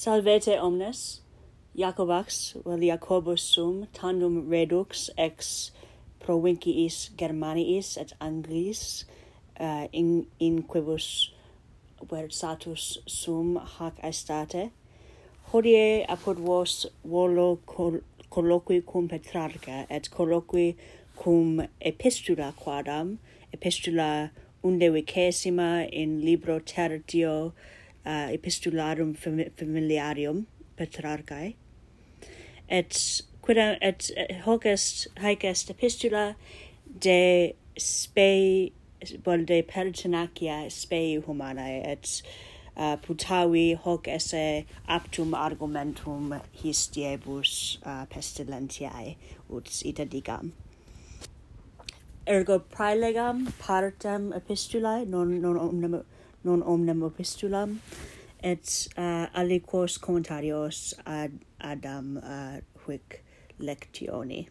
Salvete omnes, Jacobax, vel Jacobus sum, tandem redux ex provinciis Germaniis et Anglis, uh, in, in quibus versatus sum hac estate. hodie apud vos volo col colloqui cum Petrarca et colloqui cum epistula quadam, epistula undevicesima in libro tertio, uh, epistularum familiarium Petrarcae et quidam et, hoc est haec est epistula de spe bol de pertinacia spe humanae. Et uh, putavi hoc esse aptum argumentum histiebus uh, pestilentiae ut ita digam. Ergo praelegam partem epistulae non non omnem non omnem epistulam et uh, aliquos commentarios ad Adam uh, hic lectioni.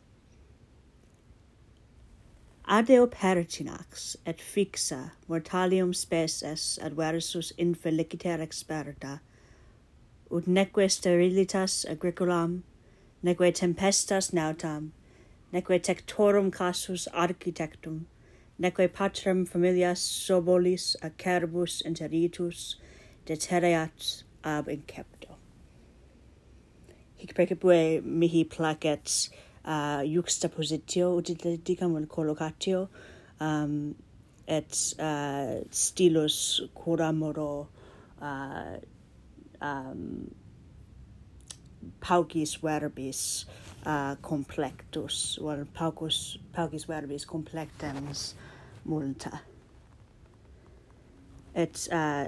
Adeo pertinax et fixa mortalium spes es adversus infeliciter experta ut neque sterilitas agricolam neque tempestas nautam neque tectorum casus architectum neque patrem familias sobolis acerbus interitus detereat ab incepto. Hic precipue mihi placet uh, juxtapositio utilitaticam in collocatio um, et uh, stilus curamoro uh, um, paucis verbis uh, complectus, or well, paucus, paucis verbis complectens multa. Et uh,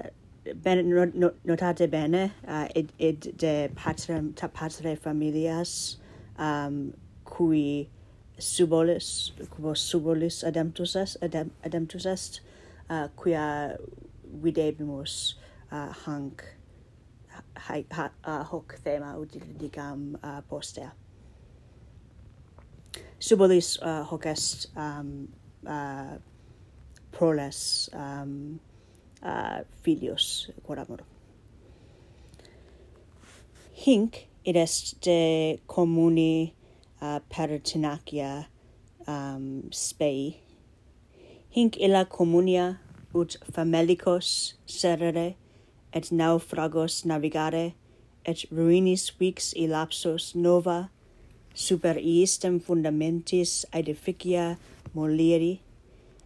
ben, not, notate bene uh, id, id de patrem, ta patre familias um, cui subolis, quo subolis ademptus est, adem, ademptus est, uh, quia videbimus uh, hanc hai, ha, uh, hoc thema utilidicam uh, postea. Subolis uh, hoc est um, uh, proles um, uh, filios quod amor. Hinc id est de communi uh, peritinacia um, spei. Hinc illa communia ut famelicos serere et naufragos navigare et ruinis vix illapsos nova super iistem fundamentis aedificia moliri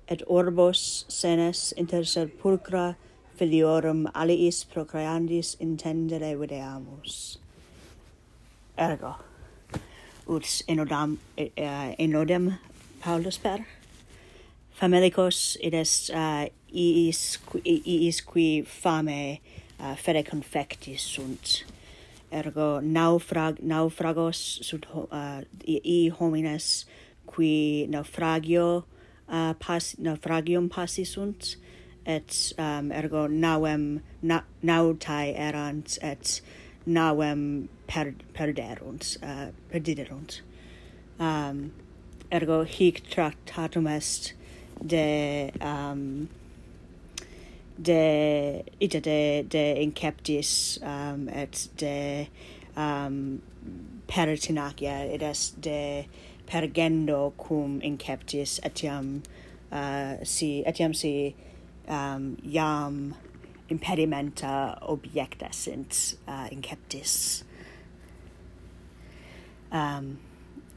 et orbos senes inter sepulcra filiorum aliis procreandis intendere videamus. Ergo, ut enodam, uh, enodem Paulus per, famelicos id est uh, iis, iis qui fame uh, fere confectis sunt, ergo naufrag naufragos sunt uh, eh, i, i homines qui naufragio uh, pas, no, fragium passi sunt, et um, ergo nauem na, nautae erant et nauem per, perderunt uh, perdiderunt. Um, ergo hic tractatum est de um, de ita de de inceptis um, et de um, peritinacia id est de pergendo cum inceptis etiam uh, si etiam si um, iam impedimenta objecta sint uh, inceptis. Um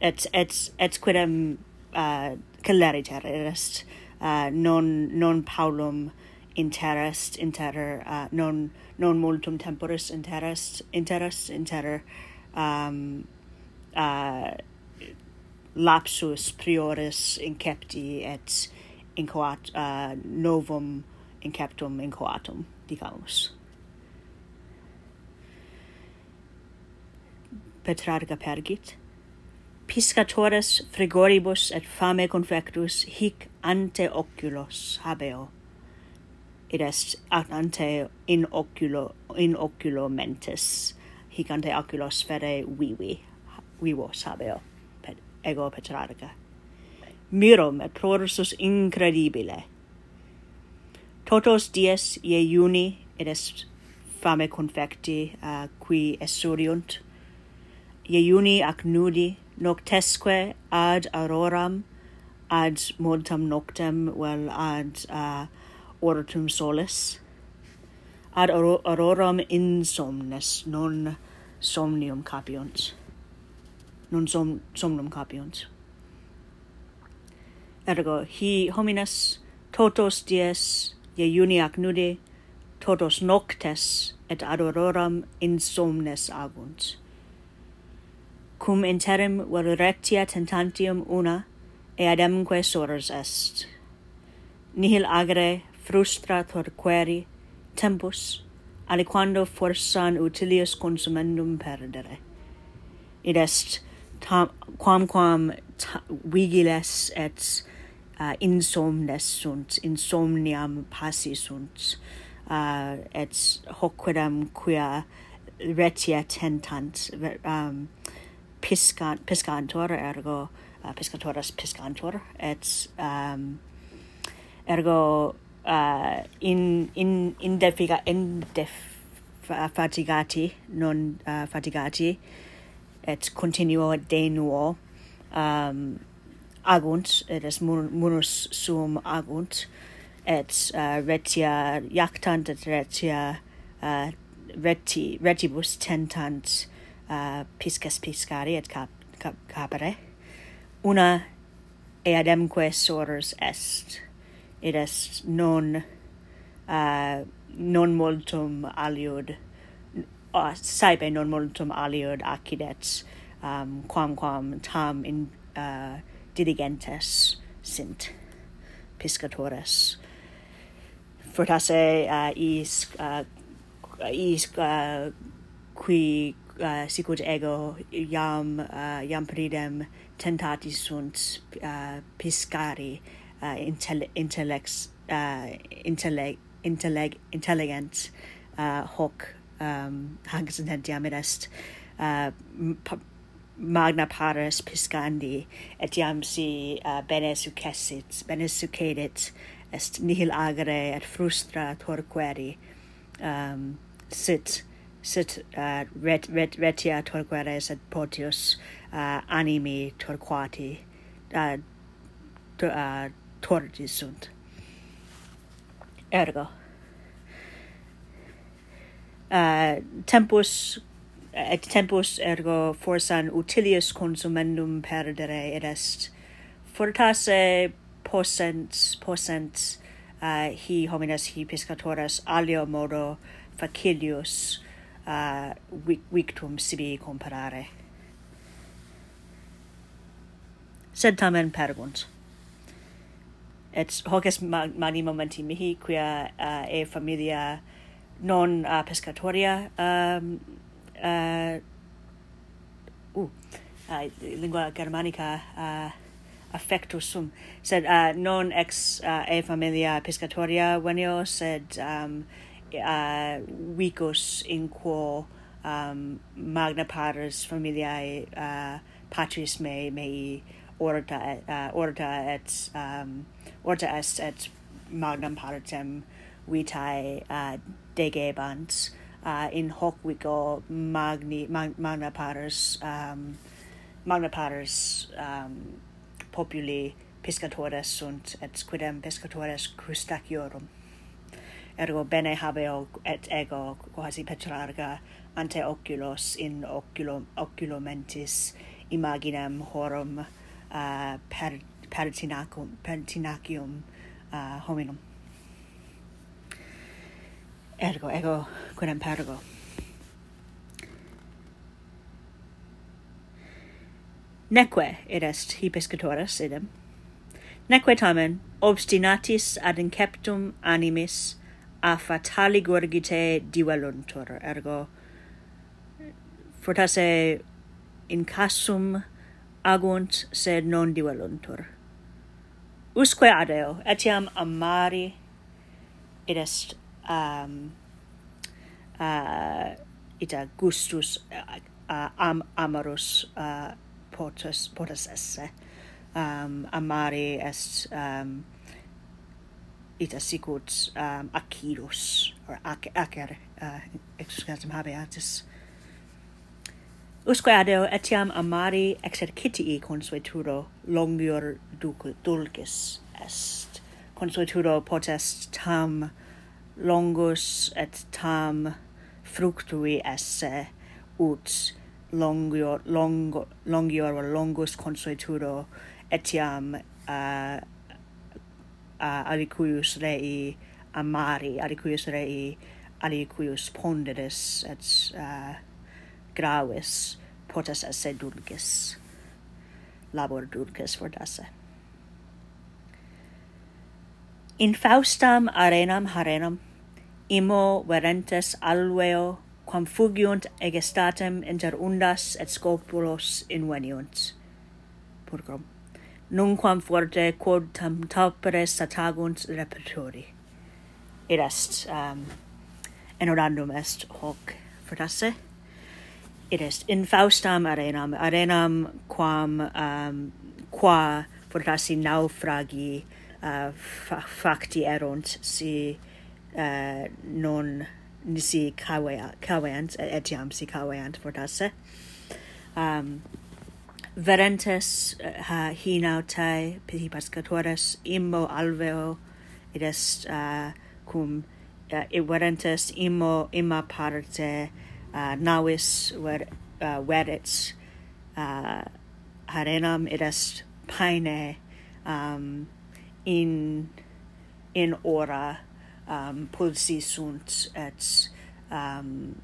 et et et quidem uh, celeriter est uh, non non paulum interest inter uh, non non multum temporis interest interest inter um uh lapsus prioris incepti et incoat uh, novum inceptum incoatum dicamus. Petrarca pergit piscatores frigoribus et fame confectus hic ante oculos habeo. Id est ante in oculo in oculo mentis hic ante oculos fere vivi vivos habeo ego Petrarca. Mirum et prorsus incredibile. Totos dies iuni id est fame confecti uh, qui essuriunt. Iuni ac nudi noctesque ad auroram ad multam noctem vel ad uh, oratum solis ad aur auroram insomnes non somnium capiunt non som somnum capiunt. Ergo, hi homines totos dies iuni ac nude, totos noctes et ad auroram insomnes agunt. Cum interim vel rectia tentantium una, e ademque sores est. Nihil agere frustra torqueri tempus, aliquando forsan utilius consumendum perdere. Id est tam, quamquam quam vigiles et uh, insomnes sunt insomniam passi sunt uh, et hoquidam quia retia tentant um, piscant piscantor ergo uh, piscatoras piscantor et um, ergo uh, in in indefiga indef fatigati non uh, fatigati et continuo de nuo um, agunt, et est munus sum agunt, et uh, retia jactant et retia uh, reti, retibus tentant uh, piscas piscari et cap, cap, capere. Una eademque sorors est, id est non, uh, non multum aliud uh, saebe non multum aliud accidet um, quamquam tam in uh, diligentes sint piscatores. Fortasse uh, is uh, is uh, qui uh, sicut ego iam uh, iam pridem tentati sunt uh, piscari uh, intell intellex uh, intelleg intelleg intelligent uh, hoc um, hanc nentiam est uh, magna pares piscandi et iam si uh, bene successit bene succedit est nihil agere et frustra torqueri um, sit sit uh, ret, ret, retia torqueres et potius uh, animi torquati uh, to, uh, tortis sunt ergo uh, tempus et tempus ergo forsan utilius consumendum perdere id est fortasse possent possent uh, hi homines hi piscatoras alio modo facilius uh, victum sibi comparare. Sed tamen pergunt et hoc est magni momenti mihi quia uh, e familia non uh, pescatoria um, uh, uh, uh, uh, lingua germanica uh, affectus sum. Sed uh, non ex uh, e familia pescatoria venio sed um, uh, vicus in quo um, magna pares familiae uh, patris mei mei orta uh, orta et um, orta est et magnam partem vitae uh, degebant uh, in hoc vico magni mag, magna pares um, magna pares um, populi piscatores sunt et quidem piscatores crustaciorum. Ergo bene habeo et ego quasi petrarca ante oculos in oculo oculo mentis imaginem horum uh, per, pertinacium, pertinacium uh, hominum ergo ego quidem pergo. Neque id est hibiscatoris idem. Neque tamen obstinatis ad inceptum animis a fatali gurgite diveluntur ergo fortasse in casum agunt sed non diveluntur. Usque adeo etiam amari id est um, uh, ita gustus uh, uh am amarus uh, potus potus esse. Um, amare est um, ita sicut um, acidus or ac acer uh, excusam habeatis usque adeo etiam amari exercitii consueturo longior dulcis est. Consueturo potest tam longus et tam fructui esse ut longior longo longior longus consueturo etiam uh, uh, aliquius rei amari aliquius rei aliquius ponderis et uh, gravis potas esse dulcis labor dulcis fortasse in faustam arenam harenam Imo verentes alveo, quam fugiunt egestatem inter undas et scopulos inveniunt. Purgam. Nunquam forte quod tam tapere satagunt repertori. Id est, um, enorandum est hoc fortasse. Id est in faustam arenam, arenam quam, um, qua fortassi naufragi uh, fa facti erunt, si Eh, non nisi kawea kaweant etiam si kaweant fortasse um verentes eh, ha hinaute piti pascatores immo alveo id est uh, cum uh, verentes immo imma parte uh, navis ver uh, verets uh, harenam id est paine um, in in ora um, pulsi sunt et um,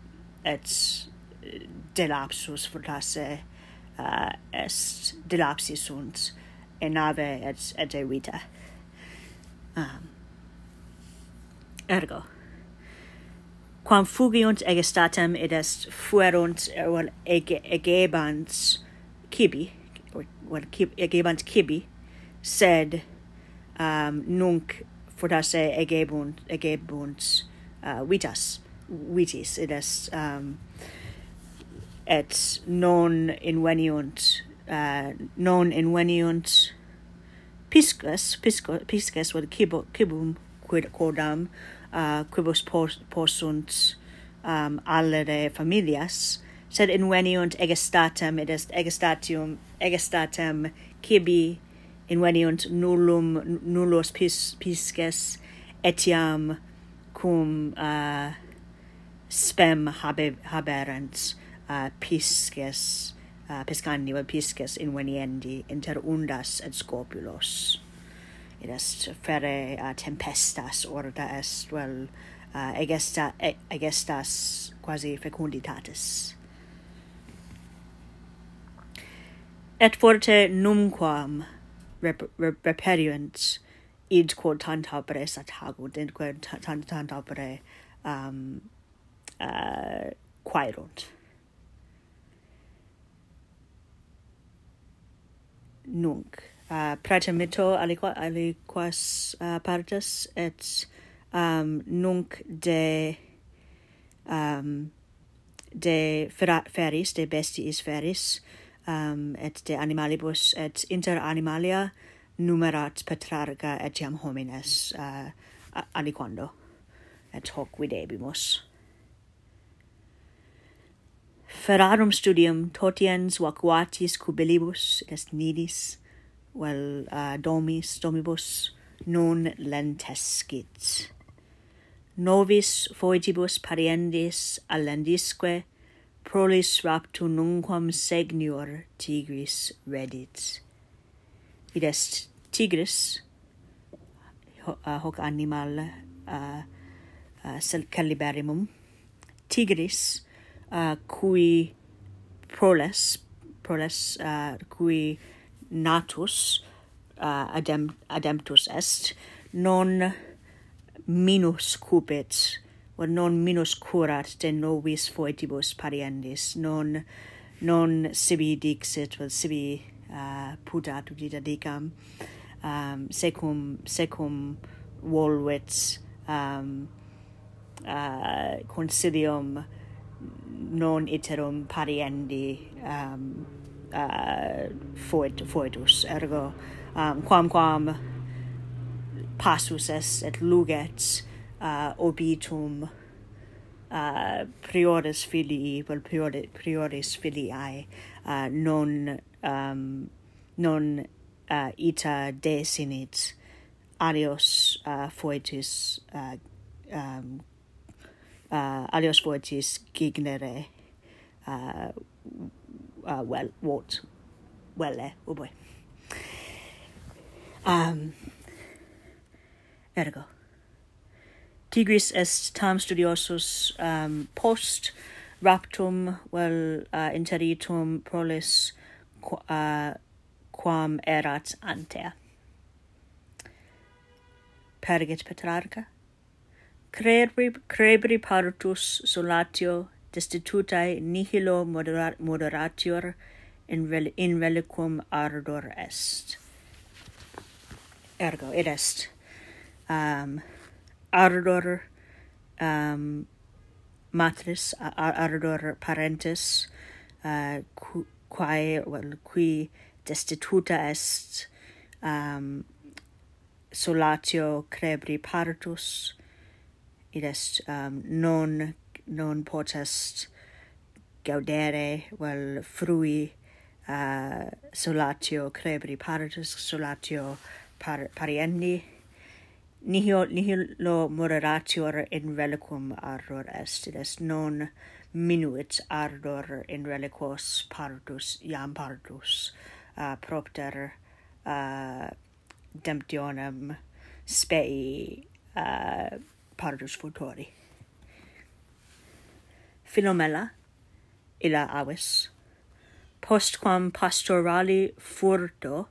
et eh, delapsus fortasse uh, est delapsi sunt enave et et evita um, ergo quam fugiunt egestatem id est fuerunt well ege, egebant cibi or well, cib, egebant cibi sed um, nunc podase eh, egebunt egebunt uh, eh, vitas vitis id est um, et non inveniunt uh, eh, non inveniunt piscus pisco, piscus vel cibo, cibum quid quodam uh, quibus pos, possunt um, allere familias sed inveniunt egestatem id est egestatium egestatem cibi inveniunt nullum nullos pis, pisces etiam cum uh, spem habe, haberens uh, pisces uh, piscandi vel pisces inveniendi inter undas et scopulos id est fere uh, tempestas orda est vel uh, egesta e, egestas quasi fecunditatis. Et forte numquam rep, rep, reperiens id quod tantabere satagunt, id quod tant, tantabere um, uh, quaerunt. Nunc, uh, praetamito aliqua aliquas uh, partes et um, nunc de um, de feris, de bestiis feris, um, et de animalibus et inter animalia numerat Petrarca etiam homines uh, aliquando et hoc videbimus. Ferrarum studium totiens vacuatis cubilibus est nidis vel uh, domis domibus non lentescit. Novis foetibus pariendis allendisque prolis raptu nunquam segnior tigris reddit. Id est tigris, uh, hoc animal uh, uh, caliberimum, tigris, uh, cui proles, proles, uh, cui natus uh, adem, ademptus est, non minus cupit or non minus curat de novis foetibus pariendis non non sibi dixit vel sibi uh, pudat udita dicam um, secum secum volvet um, uh, consilium non iterum pariendi um, uh, foet, foetus. Ergo um, quamquam passus est et luget uh, obitum uh, prioris filii vel priori, prioris filiae uh, non um, non uh, ita desinit alios uh, foetis uh, um, uh, alios foetis gignere uh, uh, well, what well boy um, ergo tigris est tam studiosus um, post raptum vel uh, interitum prolis qu uh, quam erat ante pergit petrarca. Crebri crebri partus solatio destitutae nihilo moderat moderatior in, rel in reliquum ardor est. Ergo id est. Um ardor um, matris, ar ardor parentis, uh, cu quae, well, qui destituta est um, solatio crebri partus, id est um, non, non potest gaudere, well, frui uh, solatio crebri partus, solatio par pariendi, nihil nihilo moderatior in relicum ardor est. Id est non minuit ardor in reliquos pardus iam pardus uh, propter uh, demptionem spei uh, pardus futuri Philomela illa avis postquam pastorali furto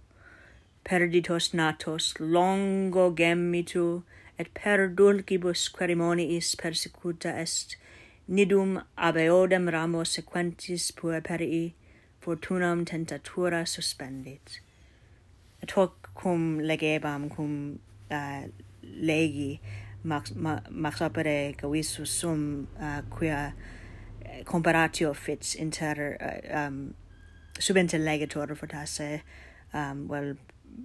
perditos natos longo gemitu et per dulcibus querimoniis persecuta est. Nidum ab eodem ramo sequentis pueperii fortunam tentatura suspendit. Et hoc cum legebam cum uh, legi max max opere gavisus sum uh, quia comparatio fits inter uh, um subinter legator fortasse um, well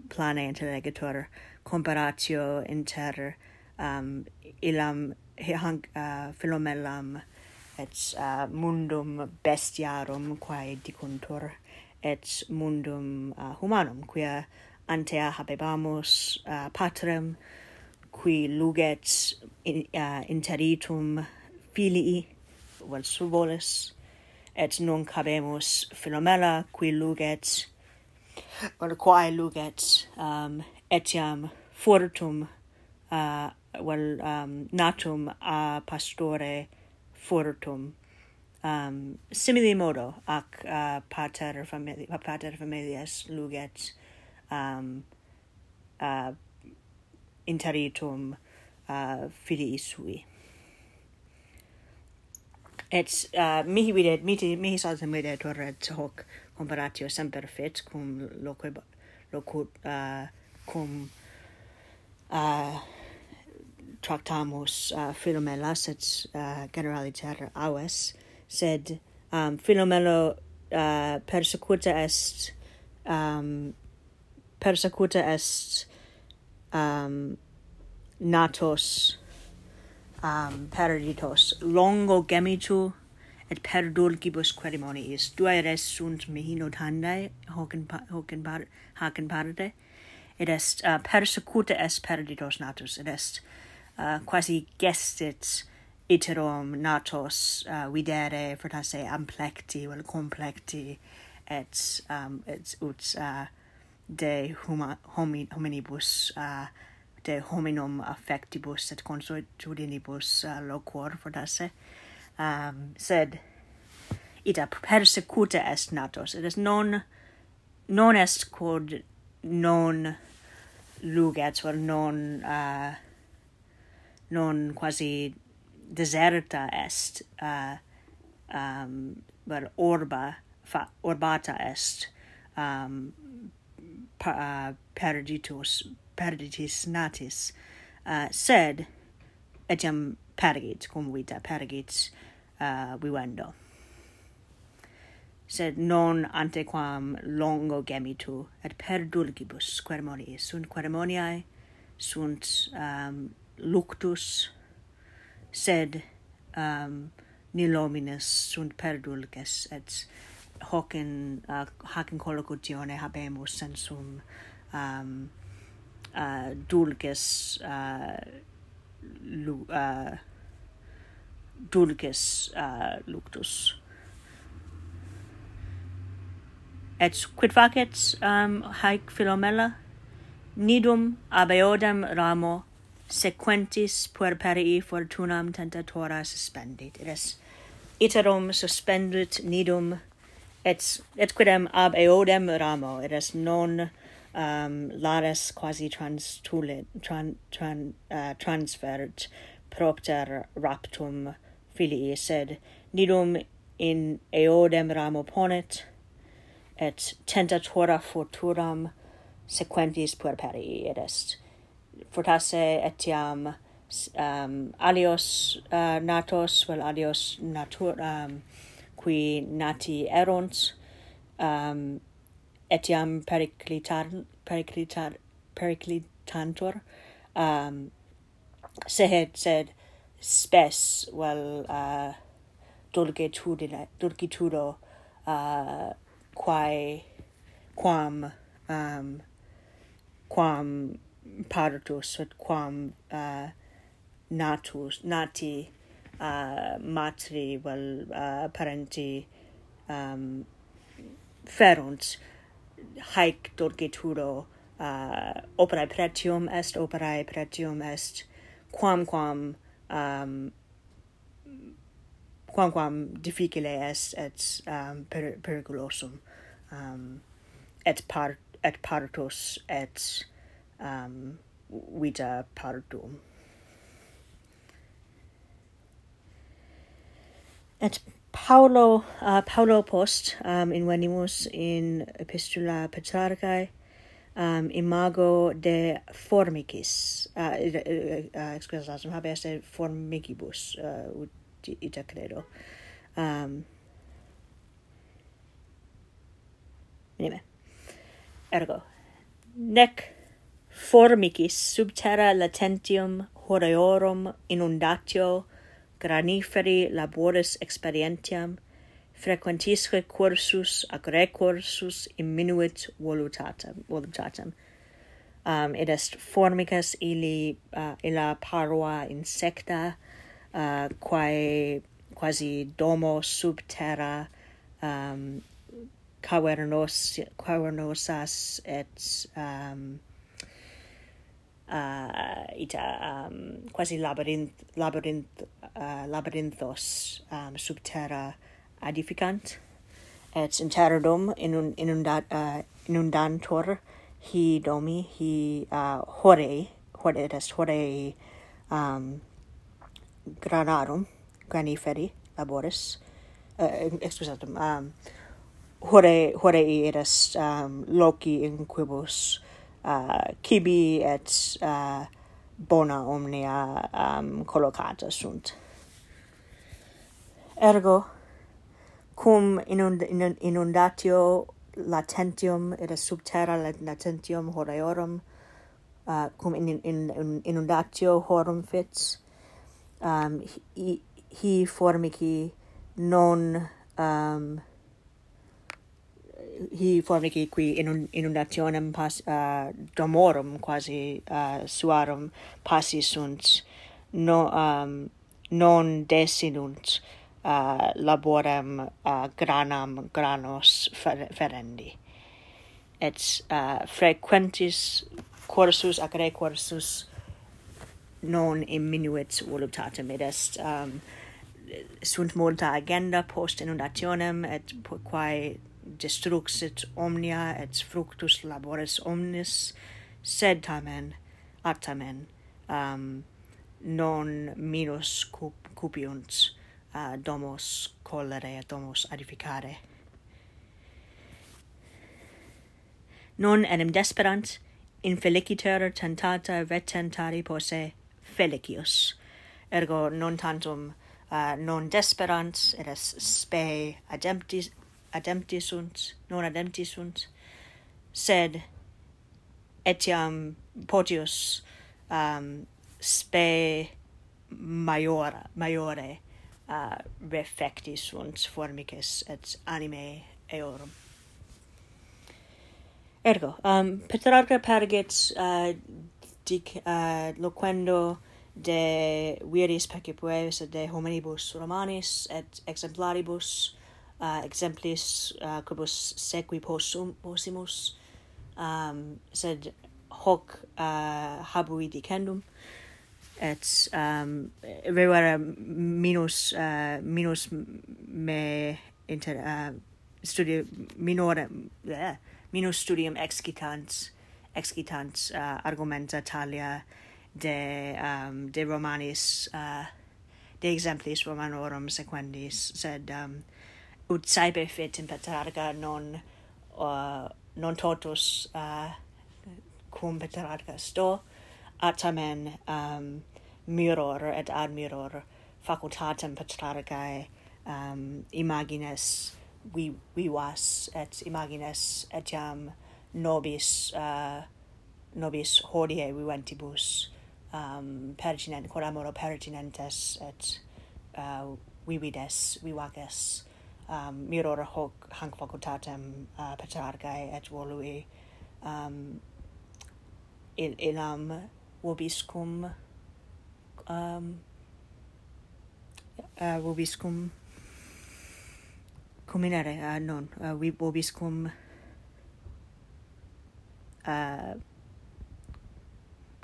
plane intellegator comparatio inter um, ilam hanc uh, philomelam et uh, mundum bestiarum quae dicuntur et mundum uh, humanum quia antea habebamus uh, patrem qui luget in, uh, interitum filii vel well, suvolis et nunc habemus philomela qui luget or quae luget um, etiam fortum uh, well um, natum a pastore fortum. Um, simili modo ac uh, pater, famili pater familias luget um, uh, interitum uh, filii sui. Et uh, mihi videt mihi mihi saltem videt horret hoc operatio semper fit cum loque locut uh, cum uh, tractamus uh, Philomelas et uh, generaliter aves sed um, Philomelo uh, persecuta est um, persecuta est um, natos um, perditos. Longo gemitu et perdulgibus querimoni is. Duae res sunt mihi notandae, hoc in, hoc in, par, hoc in parte, et est uh, persecuta est perditos natus, et est uh, quasi gestit iterum natos uh, videre fortasse amplecti vel complecti et um, et ut uh, de huma, homi, hominibus uh, de hominum affectibus et consuetudinibus uh, loquor fortasse um, sed ita persecuta est natos. Et est non non est quod non luget or non uh, non quasi deserta est uh, um but orba fa, orbata est um pa, uh, perditus perditis natis. Uh, sed etiam pergit cum vita pergit uh, vivendo sed non antequam longo gemitu et perdulgibus quermoniis sunt quermoniae sunt um, luctus sed um, nilominus sunt perdulges, et hoc in uh, hac in collocutione habemus sensum um, uh, dulges uh, lu, uh, dulces uh, luctus. Et quid facet um, haec Philomela? Nidum ab eodem ramo sequentis puerperii fortunam tentatora suspendit. It is iterum suspendit nidum et et quidem ab eodem ramo it is non um lares quasi transtulit tran, tran uh, transfert propter raptum filii, sed nidum in eodem ramo ponet, et tentatora forturam sequentis puerperii, et est fortasse etiam um, alios uh, natos, vel alios natur, um, qui nati erunt, um, etiam periclitar, periclitar, periclitantur, um, sehed, sed spes vel uh, dulgitudo uh, quae quam um, quam partus et quam uh, natus nati uh, matri vel uh, parenti um, ferunt haec dolgituro uh, operae pretium est operae pretium est quam quam um, quam difficile est et um, per periculosum um, et part et partus et um, vita partum. Et Paulo uh, Paulo post um, in venimus in epistula Petrarcae um, imago de formicis uh, ah, uh, eh, uh, eh, eh, ah, excusasum habeas este formicibus uh, ah, ita credo. Um, anyway, ergo. Nec formicis subterra latentium horreorum inundatio graniferi laboris experientiam frequentisque cursus ac recursus imminuit voluntatem voluntatem um id est formicas illi uh, illa parua insecta uh, quae quasi domo sub terra um cavernos cavernosas et um uh, ita um, quasi labyrinth labyrinth uh, labyrinthos um, sub terra adificant et in un inundat, uh, inundantur hi domi hi uh, hore hore est hore um, granarum graniferi laboris uh, excusatum um, hore hore est um, loci in quibus uh, cibi et uh, bona omnia um, collocata sunt. Ergo cum inund inundatio latentium et subterra latentium horeorum uh, cum in, in, in inundatio horum fits um hi, hi formici non um hi formici qui inund inundationem pas uh, domorum quasi uh, suarum passi sunt no um non desinunt uh, laborem uh, granam granos fer ferendi. Et uh, frequentis cursus ac recursus non imminuit voluptatem, Et est um, sunt multa agenda post inundationem et quae destruxit omnia et fructus laboris omnis sed tamen atamen um, non minus cup, cupiunt uh, domos collere domos edificare non enim desperant infeliciter tentata retentari posse felicius ergo non tantum uh, non desperant et es spe ademptis adempti sunt non adempti sunt sed etiam potius um, spe maiora maiore uh, refecti sunt formices et anime eorum. Ergo, um, Petrarca pergit uh, dic, uh, loquendo de viris pecipuevis et de hominibus romanis et exemplaribus uh, exemplis uh, quibus sequi possum, possimus um, sed hoc uh, habui dicendum et um revera minus uh, minus me inter uh, studio minore uh, minus studium excitans excitans uh, argumenta talia de um de romanis uh, de exemplis romanorum sequendis sed um ut saepe fit in Petrarca non uh, non totus uh, cum Petrarca sto atamen um, miror et admiror facultatem petrarcae um, imagines vi, vivas et imagines etiam nobis uh, nobis hodie viventibus um, pertinent quod amoro pertinentes et uh, vivides vivaces. Um, miror hoc hanc facultatem uh, Petrarcae et volui um, in, in um, vobiscum um uh, vobiscum cominare uh, non uh, vi vobiscum uh,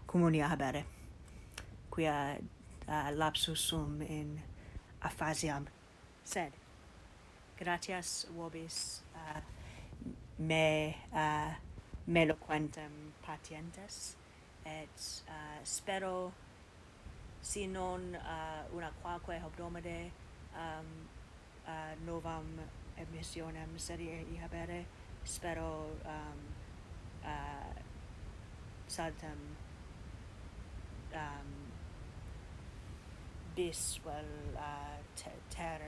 communia habere quia uh, lapsus sum in aphasiam. Sed gratias vobis uh, me uh, meloquentem patientes et uh, spero si non uh, una qualque hebdomade um, uh, novam emissionem serie ihabere spero um, uh, saltem um, bis vel uh, te ter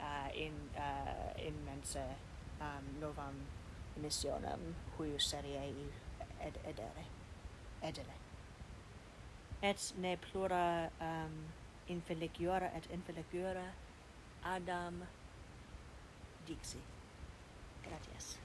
uh, in uh, in mense um, novam emissionem huius serie ed edere edile. Et ne plura um, infeliciora et infeliciora Adam dixi. Gratias.